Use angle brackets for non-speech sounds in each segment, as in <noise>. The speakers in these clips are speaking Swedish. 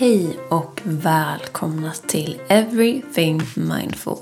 Hej och välkomna till Everything Mindful.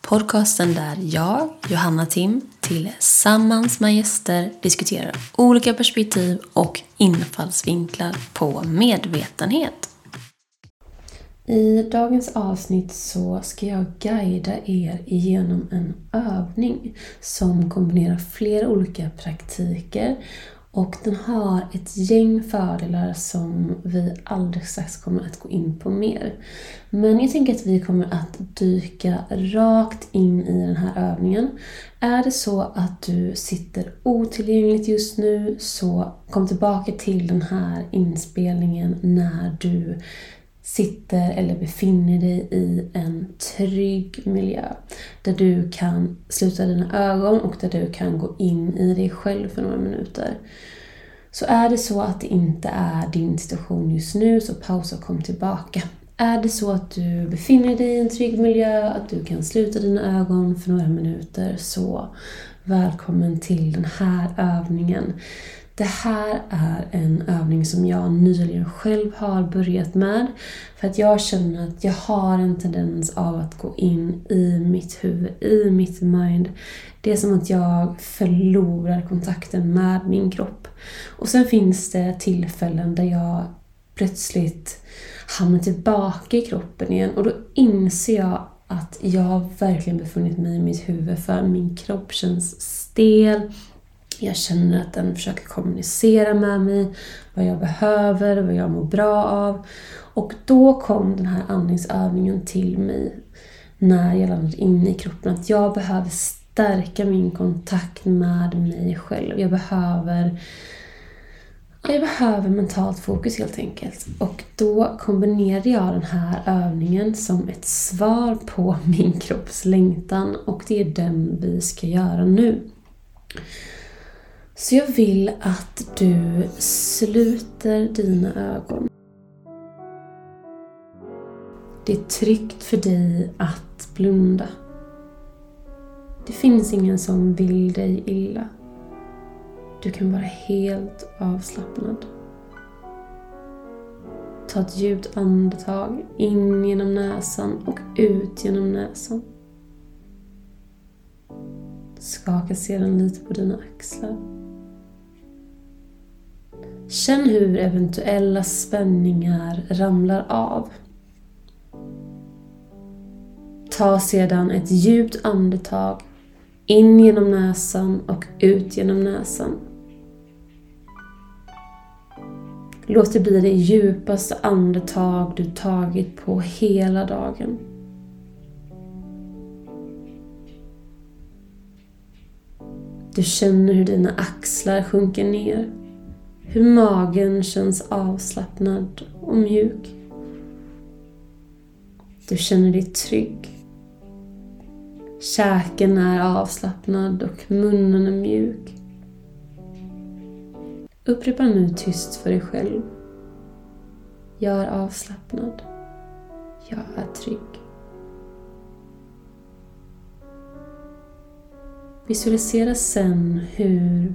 Podcasten där jag, Johanna Tim, tillsammans med gäster diskuterar olika perspektiv och infallsvinklar på medvetenhet. I dagens avsnitt så ska jag guida er igenom en övning som kombinerar flera olika praktiker och den har ett gäng fördelar som vi alldeles strax kommer att gå in på mer. Men jag tänker att vi kommer att dyka rakt in i den här övningen. Är det så att du sitter otillgängligt just nu så kom tillbaka till den här inspelningen när du sitter eller befinner dig i en trygg miljö. Där du kan sluta dina ögon och där du kan gå in i dig själv för några minuter. Så är det så att det inte är din situation just nu så pausa och kom tillbaka. Är det så att du befinner dig i en trygg miljö, att du kan sluta dina ögon för några minuter så välkommen till den här övningen. Det här är en övning som jag nyligen själv har börjat med. För att jag känner att jag har en tendens av att gå in i mitt huvud, i mitt mind. Det är som att jag förlorar kontakten med min kropp. Och sen finns det tillfällen där jag plötsligt hamnar tillbaka i kroppen igen och då inser jag att jag verkligen befunnit mig i mitt huvud för min kropp känns stel, jag känner att den försöker kommunicera med mig vad jag behöver, vad jag mår bra av. Och då kom den här andningsövningen till mig när jag landade inne i kroppen. Att jag behöver stärka min kontakt med mig själv. Jag behöver jag behöver mentalt fokus helt enkelt. Och då kombinerade jag den här övningen som ett svar på <laughs> min kropps längtan och det är den vi ska göra nu. Så jag vill att du sluter dina ögon. Det är tryggt för dig att blunda. Det finns ingen som vill dig illa. Du kan vara helt avslappnad. Ta ett djupt andetag in genom näsan och ut genom näsan. Skaka sedan lite på dina axlar. Känn hur eventuella spänningar ramlar av. Ta sedan ett djupt andetag in genom näsan och ut genom näsan. Låt det bli det djupaste andetag du tagit på hela dagen. Du känner hur dina axlar sjunker ner. Hur magen känns avslappnad och mjuk. Du känner dig trygg. Käken är avslappnad och munnen är mjuk. Upprepa nu tyst för dig själv. Jag är avslappnad. Jag är trygg. Visualisera sen hur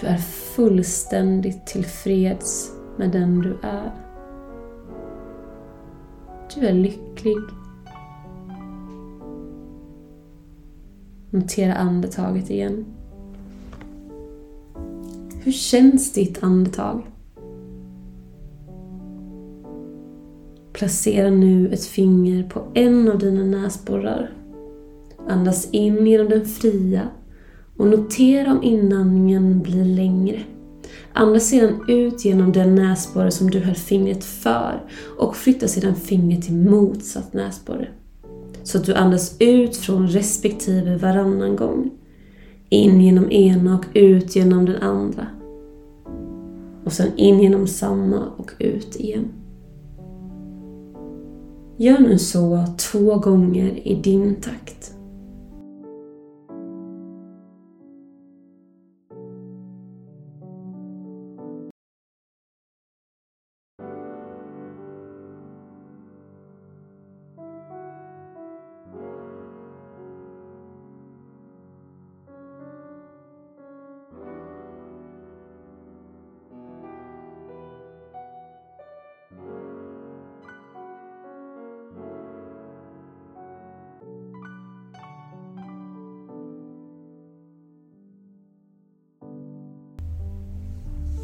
du är fullständigt tillfreds med den du är. Du är lycklig. Notera andetaget igen. Hur känns ditt andetag? Placera nu ett finger på en av dina näsborrar. Andas in genom den fria och notera om inandningen blir längre. Andas sedan ut genom den näsborre som du höll fingret för och flytta sedan fingret till motsatt näsborre. Så att du andas ut från respektive varannan gång. In genom ena och ut genom den andra. Och sen in genom samma och ut igen. Gör nu så två gånger i din takt.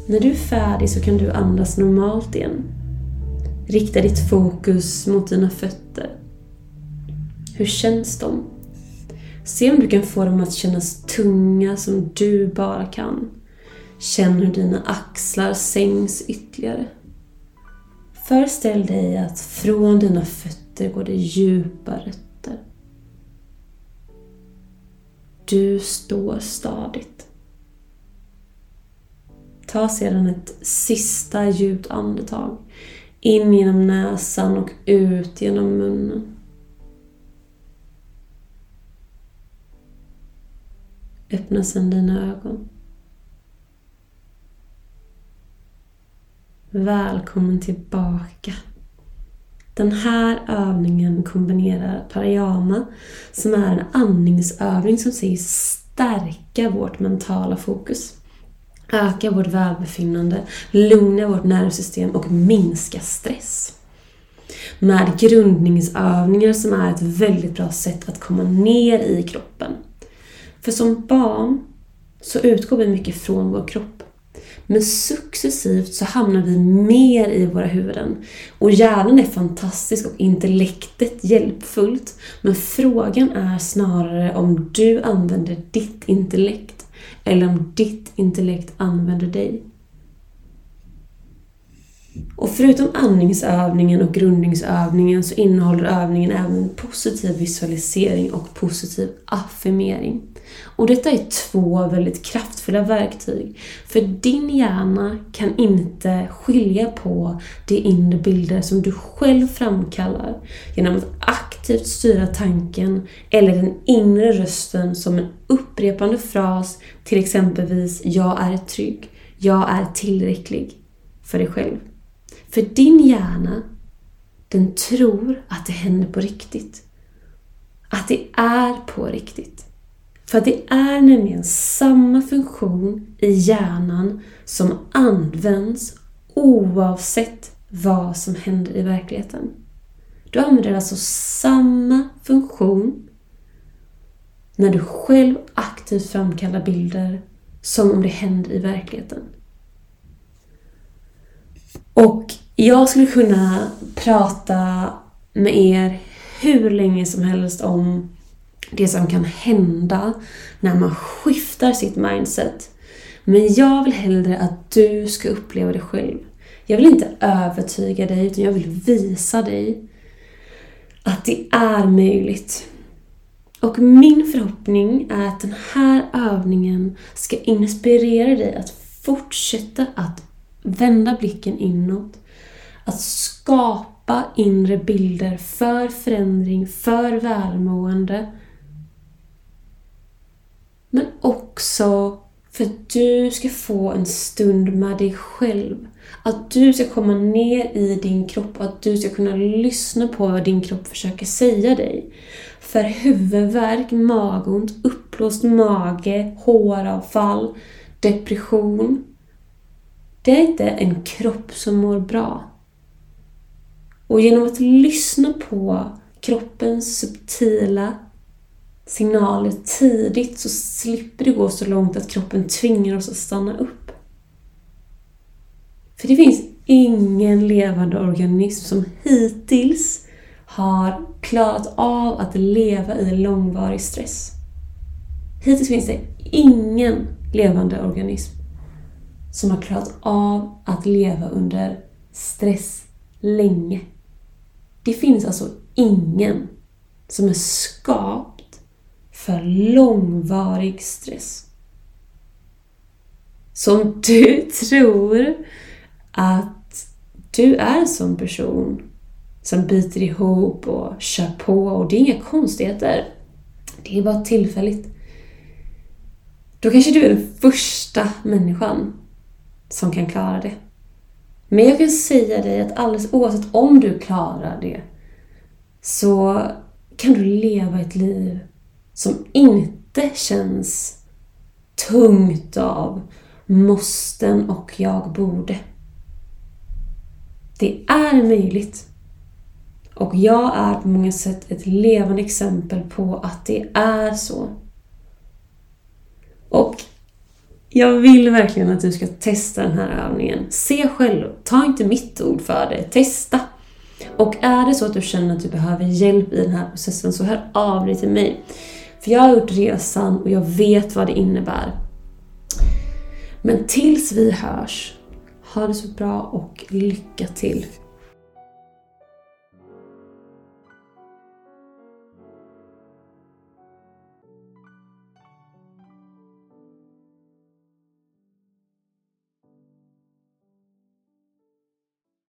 När du är färdig så kan du andas normalt igen. Rikta ditt fokus mot dina fötter. Hur känns de? Se om du kan få dem att kännas tunga som du bara kan. Känn hur dina axlar sänks ytterligare. Föreställ dig att från dina fötter går det djupa rötter. Du står stadigt. Ta sedan ett sista djupt andetag. In genom näsan och ut genom munnen. Öppna sedan dina ögon. Välkommen tillbaka. Den här övningen kombinerar parayama, som är en andningsövning som sägs stärka vårt mentala fokus. Öka vårt välbefinnande, lugna vårt nervsystem och minska stress. Med grundningsövningar som är ett väldigt bra sätt att komma ner i kroppen. För som barn så utgår vi mycket från vår kropp. Men successivt så hamnar vi mer i våra huvuden. Och hjärnan är fantastisk och intellektet hjälpfullt. Men frågan är snarare om du använder ditt intellekt eller om ditt intellekt använder dig. Och förutom andningsövningen och grundningsövningen så innehåller övningen även positiv visualisering och positiv affirmering. Och detta är två väldigt kraftfulla verktyg. För din hjärna kan inte skilja på de inre bilder som du själv framkallar genom att aktivt styra tanken eller den inre rösten som en upprepande fras till exempelvis “Jag är trygg”, “Jag är tillräcklig” för dig själv. För din hjärna, den tror att det händer på riktigt. Att det är på riktigt. För det är nämligen samma funktion i hjärnan som används oavsett vad som händer i verkligheten. Du använder alltså samma funktion när du själv aktivt framkallar bilder som om det händer i verkligheten. Och jag skulle kunna prata med er hur länge som helst om det som kan hända när man skiftar sitt mindset. Men jag vill hellre att du ska uppleva det själv. Jag vill inte övertyga dig, utan jag vill visa dig att det är möjligt. Och min förhoppning är att den här övningen ska inspirera dig att fortsätta att vända blicken inåt. Att skapa inre bilder för förändring, för välmående men också för att du ska få en stund med dig själv. Att du ska komma ner i din kropp och att du ska kunna lyssna på vad din kropp försöker säga dig. För huvudvärk, magont, uppblåst mage, håravfall, depression. Det är inte en kropp som mår bra. Och genom att lyssna på kroppens subtila signaler tidigt så slipper det gå så långt att kroppen tvingar oss att stanna upp. För det finns ingen levande organism som hittills har klarat av att leva i långvarig stress. Hittills finns det ingen levande organism som har klarat av att leva under stress länge. Det finns alltså ingen som är skapt för långvarig stress. Så om du <laughs> tror att du är en sån person som biter ihop och kör på och det är inga konstigheter. Det är bara tillfälligt. Då kanske du är den första människan som kan klara det. Men jag kan säga dig att alldeles oavsett om du klarar det så kan du leva ett liv som inte känns tungt av måsten och jag borde. Det är möjligt. Och jag är på många sätt ett levande exempel på att det är så. Och Jag vill verkligen att du ska testa den här övningen. Se själv, ta inte mitt ord för det, testa. Och är det så att du känner att du behöver hjälp i den här processen så hör av dig till mig. För jag har gjort resan och jag vet vad det innebär. Men tills vi hörs, ha det så bra och lycka till!